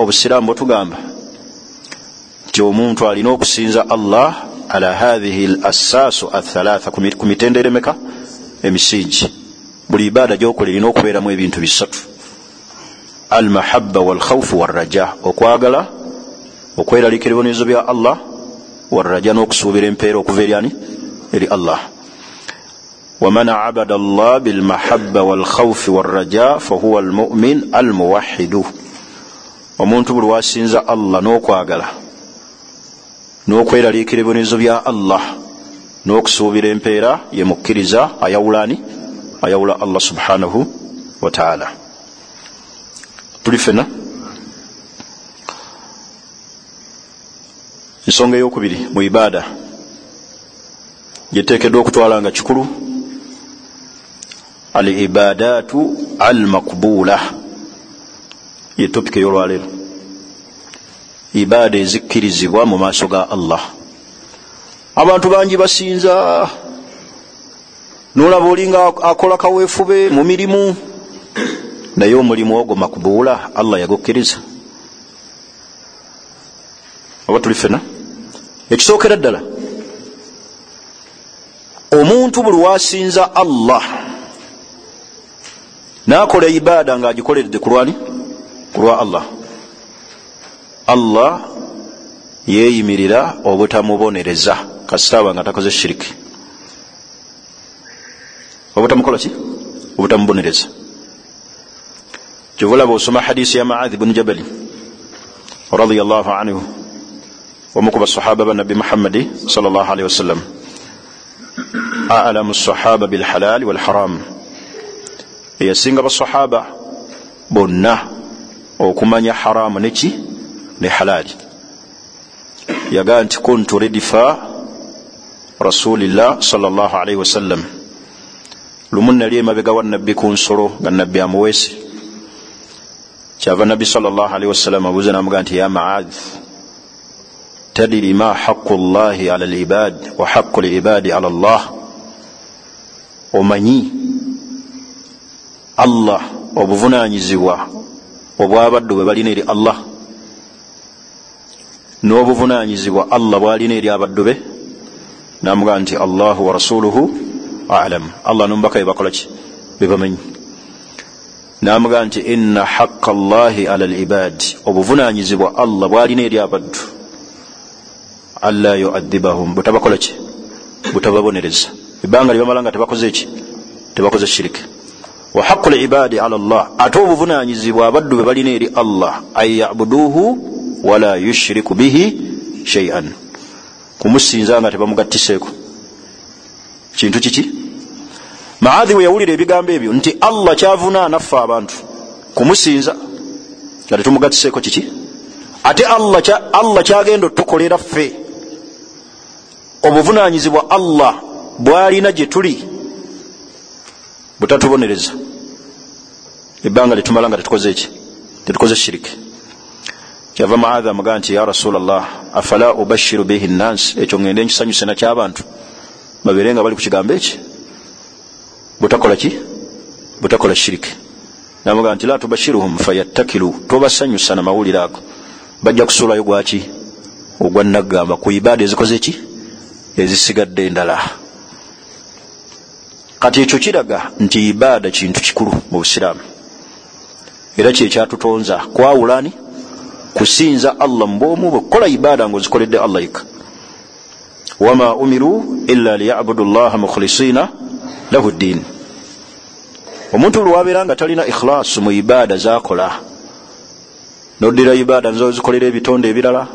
obusiraamu bwetugamba nti omuntu alina okusinza allah ala hathihi l assaasu athalatha ku mitendere meka emisingi buli ibaada gyokola erina okubeeramu ebintu bisatu. Almahaba walkhaufu waraja okwagala okweraliika ebibonerezo bya allah waraja n'okusuubira empeera okuva eryani eri allah. Waman abada allah bilmahaba walkhaufi waraja fahuwa almumin almuwahidu omuntu buli wasinza allah n'okwagala n'okweraliikira ebibonerezo bya allah n'okusuubira empeera yemukkiriza ayawulani ayawula allah subhanahu wataala tuli fena ensonga eyokubiri mu ibaada. Gyeteekeddwa okutwala nga kikulu. Al ibadaatu al makbuula ye topika eyolwaleero. Ibaada ezikkirizibwa mu maaso ga allah. Abantu bangi basinza. Nolaba olinga akola kaweefube mu mirimu naye omulimu ogwo makbuula allah yagukkiriza. Oba tuli fena ekisookera ddala. Omuntu buli wasinza allah nakola ibaada ngaagikoleredde ku lwani ku lwa allah. Allah yeeyimirira obutamubonereza. Kasitaaba nga takoze shiriki. Obutamukola ki? Obutamubonereza. Kyovulaba osoma hadisi ya maadhi bunu jabali radiallahu anhu omu ku basahaba banabi muhammadi salllah alihi wasallam alamu sahaba bilhalali walharam eyasinga basahaba bonna okumanya haramu neki ne halali yagaa nti kuntu redifa rasulillah salllah alaihi wasallam. Lumu nali emabega wa nabbi ku nsolo nga nabbi amuweese kyava nabbi salllah alaihi wasallam abuuza namugaa nti ya maadhi tadiri ma haqu llahi ala libad wa haqu libadi ala llah omanyi allah obuvunanyizibwa obwabaddu bwe balina eri allah n'obuvunanyizibwa allah bwalina eri abaddu be namugaa nti allahu wa rasuluhu alam. Allah nomubaka bebakola ki? Bebamanyi namugaa nti ina haqa llahi ala libadi obuvunanyizibwa allah bwalina eri abaddu anla yuadibahum butabakola ki? Butababonereza ebbanga lyebamala nga tebakoze ki? Tebakoze shiriki wa haqu libadi ala llah ate obuvunanyizibwa abaddu be balina eri allah an yabuduhu wala yushiriku bihi shaian kumusinza nga tebamugattiseeko kintu kiki? Maadhi we yawulira ebigambo ebyo nti allah kyavunaana ffe abantu kumusinza nga tetumugattiseeko kiki? Ate allah kyagenda otukolera ffe. Obuvunanyizibwa allah bwalina gye tuli butatubonereza ebbanga litumala nga tetukoze eki tetukoze shiriki kyava maadhi amugaa nti ya rasulllah afala ubashiru bihi nnansi ekyo ngende nkisanyuse naky'abantu babeere nga bali ku kigambo eki? Butakola ki? Butakola shiriki namugaa nti la tubashiruhum fayattakilu. Tobasanyusa na mawulire ago. Bajja kusuulayo gwaki ogwa naggamba ku ibaada ezikoze ki? Ezisigadde endala. Kati ekyo kiraga nti ibaada kintu kikulu mu busiraamu era kyekyatutonza kwawulani kusinza allah mubwomu bwe kukola ibaada ngaozikoledde allah yekka. Wama umiru illa liyabudu llaha mukhlisina lahu ddiini omuntu lwabeera nga talina ikhlaasu mu ibaada zakola noddira ibaada nzozikolera ebitonde ebirala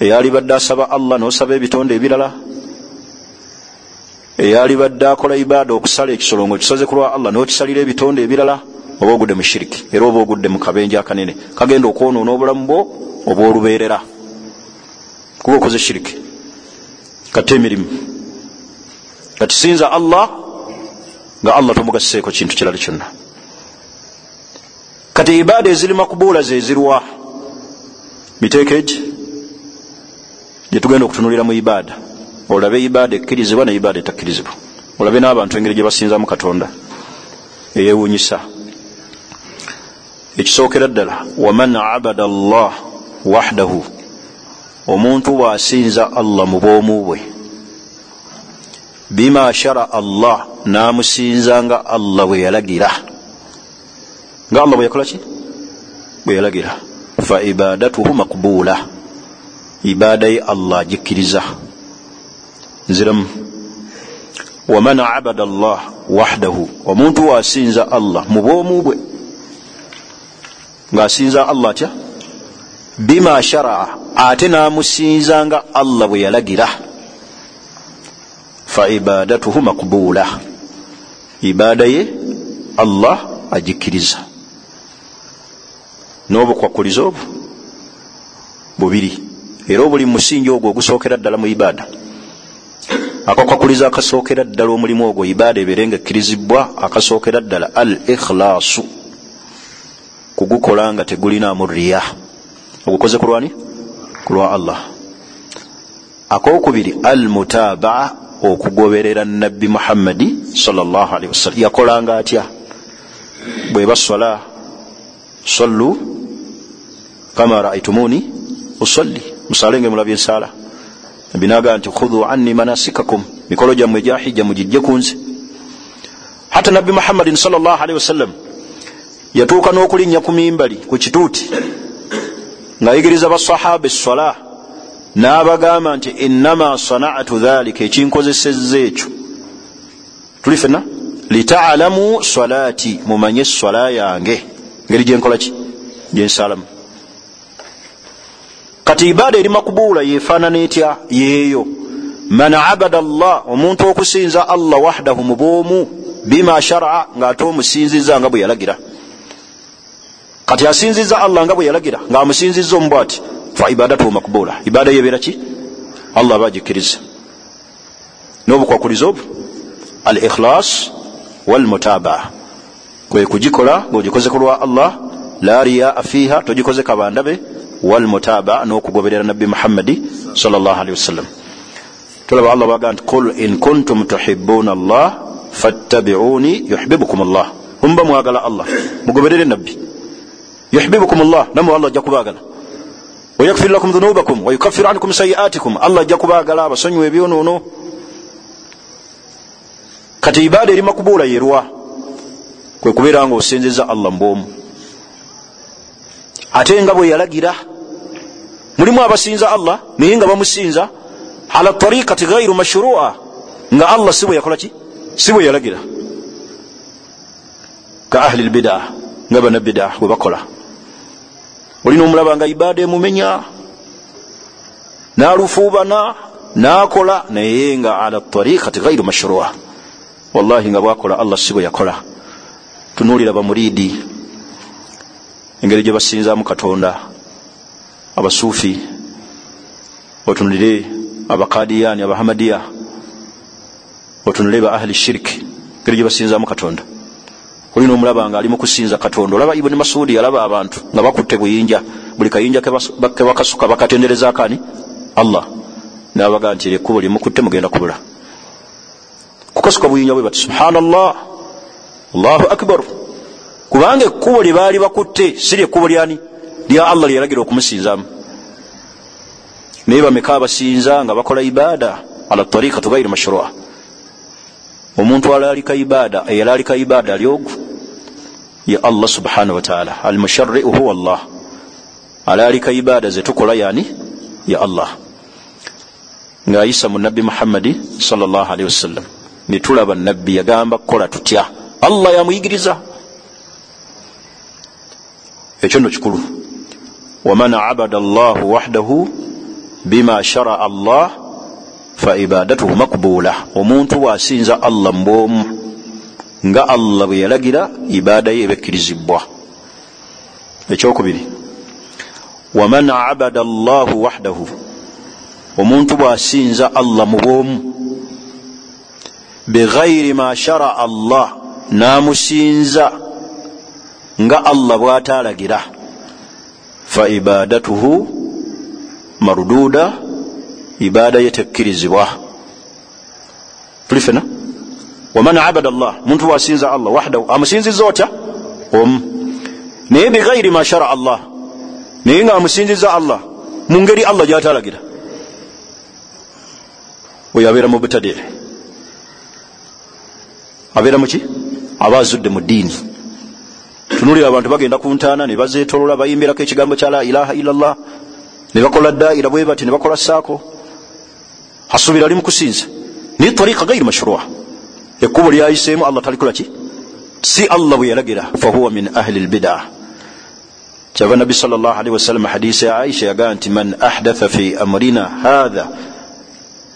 eyali badde asaba allah nosaba ebitonde ebirala eyali badde akola ibaada okusala ekisolo nga okisoze ku lwa allah nokisalira ebitonde ebirala oba ogudde mu shiriki era oba ogudde mu kabenje akanene. Kagenda okwonoona obulamu bwo oba olubeerera. Kuba okoze shiriki. Katte emirimu. Katisinza allah nga allah tomugasiseeko kintu kirala kyonna. Kati ibaada eziri makubuula zezirwa miteeko egi gyetugenda okutunulira mu ibaada. Olabe ibaada ekkirizibwa ne ibaada etakkirizibwa olabe n'abantu engeri gye basinzamu katonda. Eyewuunyisa ekisookera ddala waman abada allah wahdahu omuntu bwasinza allah mu bwomu bwe bima shara allah namusinza nga allah bwe yalagira. Nga allah bwe yakola ki? Bwe yalagira. Fa ibadatuhu makbula ibaada ye allah agikkiriza. Nziramu waman abada allah wahdahu omuntu wasinza allah mu bwomu bwe ngaasinza allah atya bima sharaa ate namusinza nga allah bwe yalagira. Fa ibadatuhu makbula ibaada ye allah agikkiriza. N'obukwakuliza obwo bubiri era obuli musingi ogwo ogusookera ddala mu ibaada. Akakwakuliza akasookera ddala omulimu ogwo ibaada ebeere nga ekkirizibwa akasookera ddala al ikhlaasu kugukola nga tegulinaamu riya. Ogukoze kulwani kulwa allah. Akokubiri al mutabaa okugoberera nabbi muhammadi salllahalihi wasallam yakolanga atya? Bweba sola sallu kama raitumuni usalli. Musalenge mulabye ensaala nabbi nagaa nti khudhu anni manasikakum. Mikolo gyammwe egyahijja mugijje kunze hatta nabbi muhammadin salllahalihi wasallam yatuuka n'okulinnya ku mimbali ku kituuti ng'ayigiriza basahaba essola n'abagamba nti innama sanatu dhalika ekinkozesezza ekyo. Tuli fenna litalamu salaati mumanye essola yange. Ngeri gyenkola ki? Gyensalamu kati ibaada eri makubuula yefaanana etya? Yeeyo. Man abada allah omuntu okusinza allah wahdahu mu bwomu bima sharaa ng'ate omusinziza nga bwe yalagira kati asinziza allah nga bwe yalagira ng'amusinziza omu bwati fa ibadatuhu makbula ibaada yebeera ki? Allah aba agikkiriza. N'obukwakuliza obwo? Al ikhlas walmutabaa kwe kugikola ng'ogikoze ku lwa allah la riyaa fiiha togikoze kabandabe walmutabaa n'okugoberera nabbi muhammadi salllahalihi wasallam tulaba allah baga nti qul in kuntum tuhibuuna allah fattabiuni yuhibibukum allah mumba mwagala allah mugoberere nabbi yuhibibukum llah namwe allah ajja kubaagala wayakfir lakum dhunubakum wayukafir ankum sayiatikum allah ajja kubaagala abasonyiwa ebyonoono kati ibaada eri makubuula yerwa kwe kubeera nga osinziza allah mbwomu ate nga bwe yalagira mulimu abasinza allah naye nga bamusinza ala tariqati gairu mashrua nga allah si bwe yakola ki si bwe yalagira ka ahli lbidaa nga banabidaa bwe bakola olina omulaba nga ibaada emumenya nalufuubana nakola naye nga ala tariqati gairu mashrua. Wallahi nga bwakola allah si bwe yakola. Tunuulira bamuriidi engeri gye basinzaamu katonda abasuufi otunulire abakadiyani abahamadiya otunulire ba ahli shiriki engeri gye basinzaamu katonda olina omulaba nga ali mukusinza katonda. Olaba ibuni masudi alaba abantu nga bakutte buyinja. Buli kayinja kebakasuka bakatenderezako ani allah. Nabaga nti ekkubo lyemukutte mugenda kubula. Kukasuka buyinja bwe bati subhanallah. Allahu akbar. Kubanga ekkubo lye baali bakutte si lyekkubo lyani? Lya allah lyeragira okumusinzamu naye bameka abasinza nga bakola ibaada? Ala tariqatu gairu mashrua. Omuntu alalika ibaada eyalalika ibaada ali ogu ye allah subhanahu wataala almushariu huwa allah. Alalika ibaada zetukola yani ya allah. Ngaayisa mu nabbi muhammadi salllahalihi wasallam. Netulaba nabbi yagamba kukola tutya. Allah yamuyigiriza. Ekyo no kikulu. Waman abada allahu wahdahu bima sharaa allah fa ibadatuhu makbula omuntu wasinza allah mbwomu nga allah bwe yalagira ibaada ye ebekkirizibwa. Ekyokubiri waman abada allahu wahdahu omuntu bwasinza allah mu bwomu beghairi ma sharaa allah namusinza nga allah bwatalagira fa ibadatuhu marududa ibaada ye tekkirizibwa. Tuli fena waman abada allah muntu wasinza allah wahdahu amusinziza otya? Omu naye bighairi ma shara allah naye nga amusinziza allah mu ngeri allah gyatalagira. Oyo abeera mubtadiri abeera muki aba azudde mu ddiini. Tunulira abantu bagenda ku ntaana ne bazetolola bayimbirako ekigambo kya la ilaha illallah ne bakola daira bwe bati ne bakola saako asuubira ali mu kusinza. Naye tariika gairi mashrua ekkubo lyayiseemu allah talikolaki si allah bwe yalagira fahuwa min ahli lbida kyava nabi salllahalihi wasallam hadisi ya aisha yagaa nti man ahdatha fi amrina hatha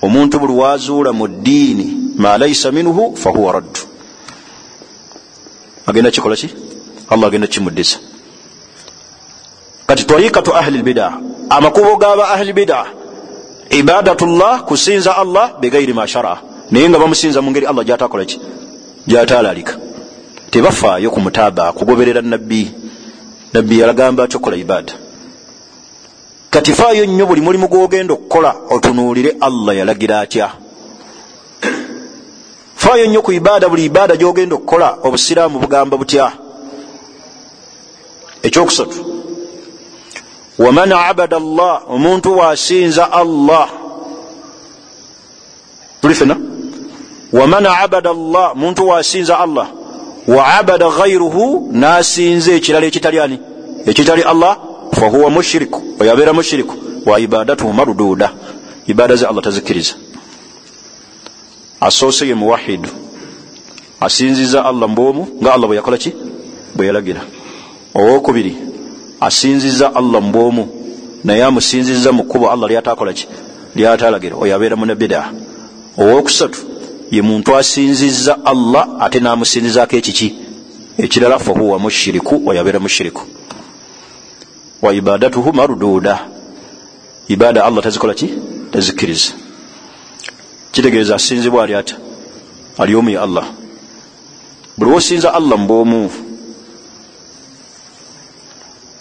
omuntu buli wazuula mu ddiini ma laisa minhu fahuwa raddu agenda kikola ki allah agenda kimuddisa kati tariikatu ahli lbida amakubo gaba ahli bida ibadatullah kusinza allah begairi ma shara naye nga bamusinza mu ngeri allah gyatakola ki? Gyatalalika tebafaayo ku mutaaba kugoberera nabbi nabbi yalagamba ati okola ibada kati faayo nnyo buli mulimu gwogenda okukola otunuulire allah yalagira atya? Faayo nnyo ku ibaada buli ibaada gyogenda okukola obusiraamu bugamba butya? Ekyokusatu. Waman abada allah omuntu wasinza allah. Tuli fena waman abada allah muntu wasinza allah. Wa abada ghairuhu nasinza ekirala ekitali ani? Ekitali allah fahuwa mushiriku oyo abeera mushiriku wa ibadatuhu marududa ibada ze allah tazikkiriza. Asoose ye muwahidu. Asinziza allah mbwomu nga allah bwe yakola ki? Bwe yalagira. Owokubiri asinziza allah mbwomu naye amusinziza mu kkubo allah lyatakola ki? Lyatalagira oyo abeera munabida owokusatu ye muntu asinziza allah ate namusinzizako ekiki? Ekirala fahuwa mushiriku oyo abeera mushiriku wa ibadatuhu marududa ibada allah tazikola ki? Tazikkiriza. Kitegeeza asinzibwa ali ata? Ali omu ye allah. Buli wosinza allah mbwomu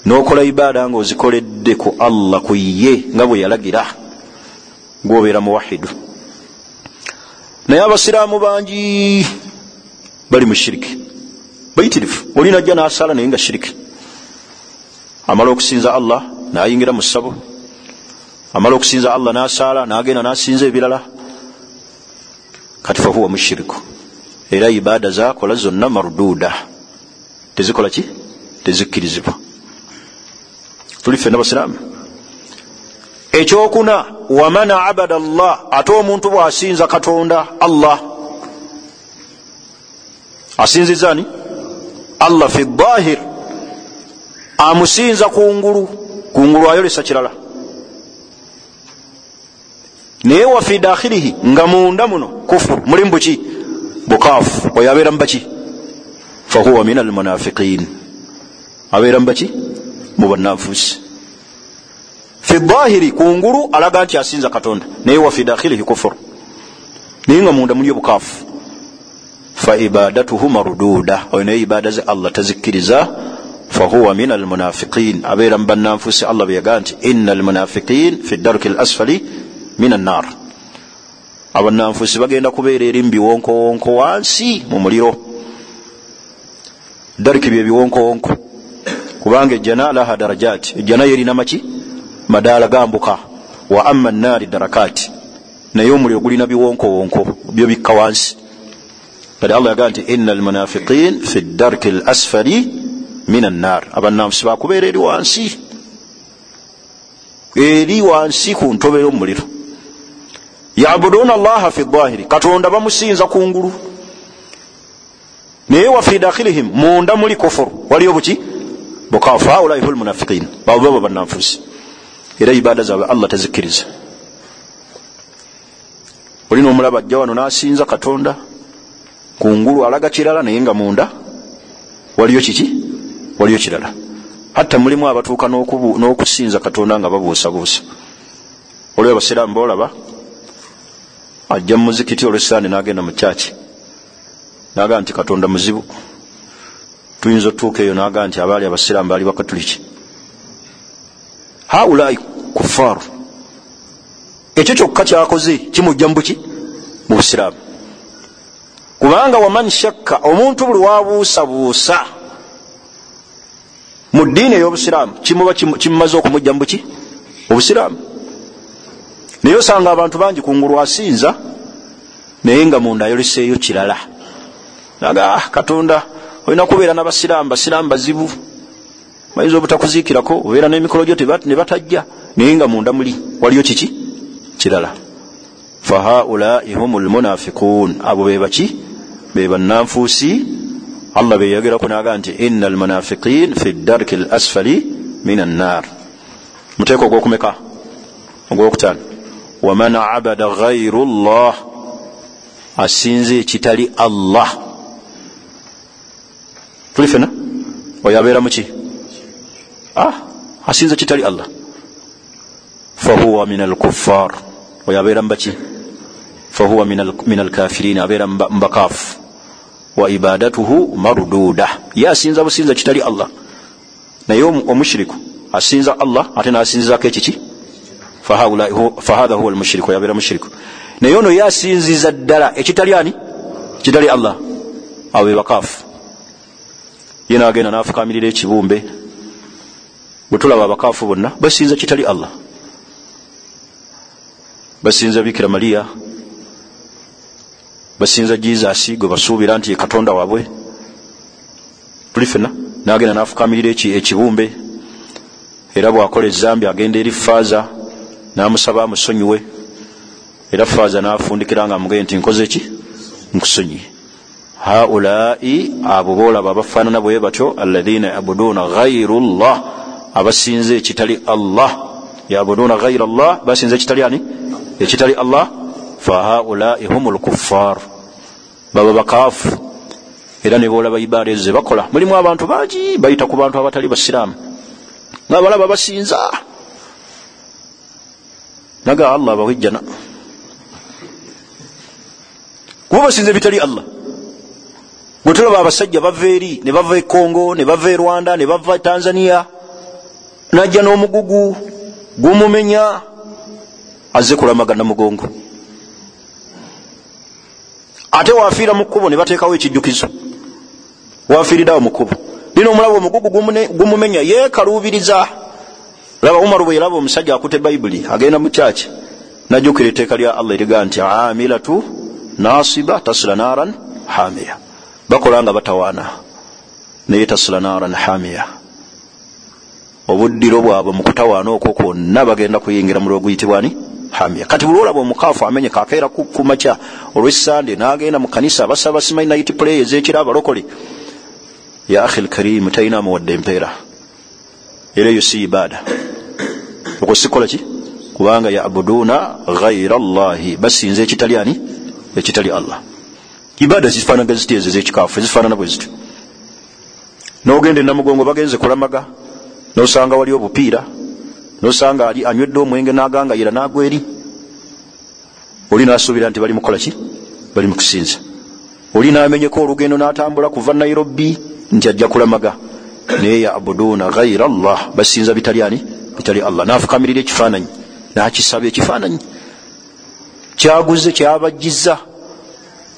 nokola ibaada nga ozikoledde ku allah ku ye nga bwe yalagira gwobeera muwahidu naye abasiraamu bangi bali mu shiriki. Bayitirifu oli najja nasala naye nga shiriki. Amala okusinza allah nayingira mu ssabo. Amala okusinza allah nasaala nagenda nasinza ebirala. Kati fahuwa mushiriku. Era ibaada zakola zonna marududa tezikola ki? Tezikkirizibwa. Tuli fenna basiraamu ekyokuna waman abada allah ate omuntu bwasinza katonda allah. Asinziza ani? Allah fi dahir amusinza kungulu kungulu ayolesa kirala. Naye wa fi dakhilihi nga munda muno kufuru mulimu buki bukaafu. Oyo abeera mubaki fahuwa min almunafiqin abeera mubaki mu bannanfuusi fi dahiri kungulu alaga nti asinza katonda. Naye wa fi dakhilihi kufuru naye nga munda muli obukaafu fa ibadatuhu marududa oyo naye ibada ze allah tazikkiriza. Fahuwa min almunafiqin abeera mu bannanfuusi allah beyaga nti ina almunafiqin fi daruki lasfali min annar abannanfuusi bagenda kubeera eri mubiwonkowonko wansi mu muliro. Daruki bye biwonkowonko. Kubanga ejjana laha darajati ejjana yerina maki madaala gambuka wa ama naari darakati naye omuliro gulina biwonkowonko byo bikka wansi. Kati allah yagaa nti ina almunafiqin fi darki lasfali min annar abannanfusi bakubeera eri wansi. Eri wansi ku ntobe y'omuliro. Yabuduuna allaha fi dahiri katonda bamusinza kungulu naye wa fi dakhilihim munda muli kufuru. Waliyo buki? Bukafu haulai hu lmunafiqin babo baba bannanfusi era ibada zaabwe allah tazikkiriza. Olina omulaba ajja wano nasinza katonda kungulu alaga kirala naye nga munda. Waliyo kiki? Waliyo kirala. Hatta mulimu abatuuka n'okusinza katonda nga babuusabuusa. Olwo abasiraamu boolaba ajja mu muzikiti olwesaani n'agenda mu kyaki nagaa nti katonda muzibu. Tuyinza otutuuka eyo nagaa nti abaali abasiraamu baali bakatuliki haulai kufaaru ekyo kyokka kyakoze kimujja mu buki? Mu busiraamu. Kubanga waman shakka omuntu buli wabuusabuusa mu ddiini ey'obusiraamu kimuba kimumaze okumujja mubuki obusiraamu naye osanga abantu bangi kungulu asinza naye nga munda ayoleseeyo kirala. Aga ah, katonda olina kubeera nabasiraamu basiraamu bazibu bayinza obutakuziikirako obeera n'emikolo gyo ne batajja. Naye nga munda muli waliyo kiki? Kirala. Fahaulai hum lmunafiqun abo bebaki bebananfuusi allah beyagerako naga nti ina almunafiqin fi darki lasfali min annar muteeko ogwokumeka? Ogwokutaano. Waman abada gairu llah asinze ekitali allah. Tuli fena oyo abeera muki ah, asinze kitali allah. Fahuwa min alkuffar oyo abeera mubaki fahuwa min alkafirin abeera mubakaafu wa ibadatuhu marduda ye asinza businza kitali allah. Naye omushiriku asinza allah ate nasinzizako ekiki? Fahatha huwa almushiriku yabeera mushiriku. Naye ono ye asinziza ddala ekitali ani? Kitali allah. Abo bebakaafu ye nagenda nafukamirira ekibumbe bwetulaba abakaafu bonna basinza kitali allah. Basinza bikira maliya basinza jesus gwe basuubira nti katonda waabwe tuli fena nagenda nafukamirira ekibumbe era bwakola ezambi agenda eri faaza namusaba amusonyiwe era faaza nafundikira nga amugee nti nkoze ki? Nkusonyiye. Haulai abo boolaba abafaanana bwe batyo alaina yabuduuna gairu llah abasinze ekitali allah. Yabuduuna gaira llah basinze ekitali ani? Ekitali allah. Fahaulai hum lkuffar baba bakaafu. Era nebolaba ibaada ezo zebakola mulimu abantu bangi bayita ku bantu abatali basiraamu. Nga balaba basinza. Naga allah bawejjana kuba basinza ebitali allah. Bwetulaba abasajja bava eri ne bava e congo ne bava e rwanda ne bava tanzania najja n'omugugu gumumenya azze kulamaga namugongo ate wafiira mu kkubo ne bateekawo ekijjukizo. Wafiiridawo mu kkubo. Lina omulaba omugugu gumumenya yeekaluubiriza. Laba umaru bwe yalaba omusajja akuta ebayibuli agenda mu kyaki najjukira etteeka lya allah eriga nti amilatu nasiba tasula naran hamiya bakola nga batawaana naye tasula naran hamiya obuddiro bwabwe mu kutawaana okwo kwonna bagenda kuyingira muliro guyitibwani hamiya. Kati buli olaba omukaafu amenye kakeera kumakya olwesande nagenda mu kanisa abasaba simanyi nait play ezekira abalokole. Ya ahi lkarimu talinamu wadde empeera era eyo si ibaada. Okwo sikola ki? Kubanga yabuduuna gaira llahi basinza ekitali ani? Ekitali allah. Ibaada zifaanaga ziti ezo ezekikaafu ezifaanana bwe zityo. Nogenda enamugongo bagenze kulamaga nosanga wali obupiira nosanga ali anywedde omwenge nagangayira nagwa eri. Oli nasuubira nti bali mukolaki bali mukusinza oli namenyeko olugendo natambula kuva nairobi nti ajja kulamaga. Naye yabuduuna gaira llah basinza bitali ani? Bitali allah. Nafukamirira ekifaananyi nakisaba ekifaananyi. Kyaguze kyabajiza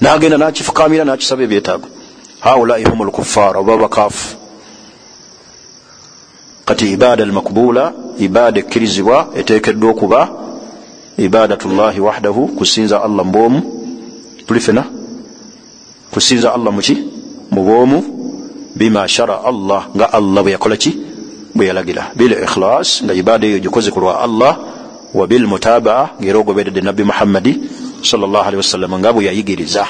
nagenda nakifukamira nakisaba ebyetaago. Haulai hum lkuffar oba bakaafu kati ibada almakbula ibada ekkirizibwa etekeddwa okuba ibadatu llahi wahdahu kusinza allah mubwomu tuli fena kusinza allah muki mubwomu bima shara allah nga allah bwe yakola ki? Bwe yalagira. Bil ikhlas nga ibada eyo gikoze ku lwa allah wa bilmutabaa ngaera ogoberedde nabbi muhammadi salllahalihi wasallama nga bwe yayigiriza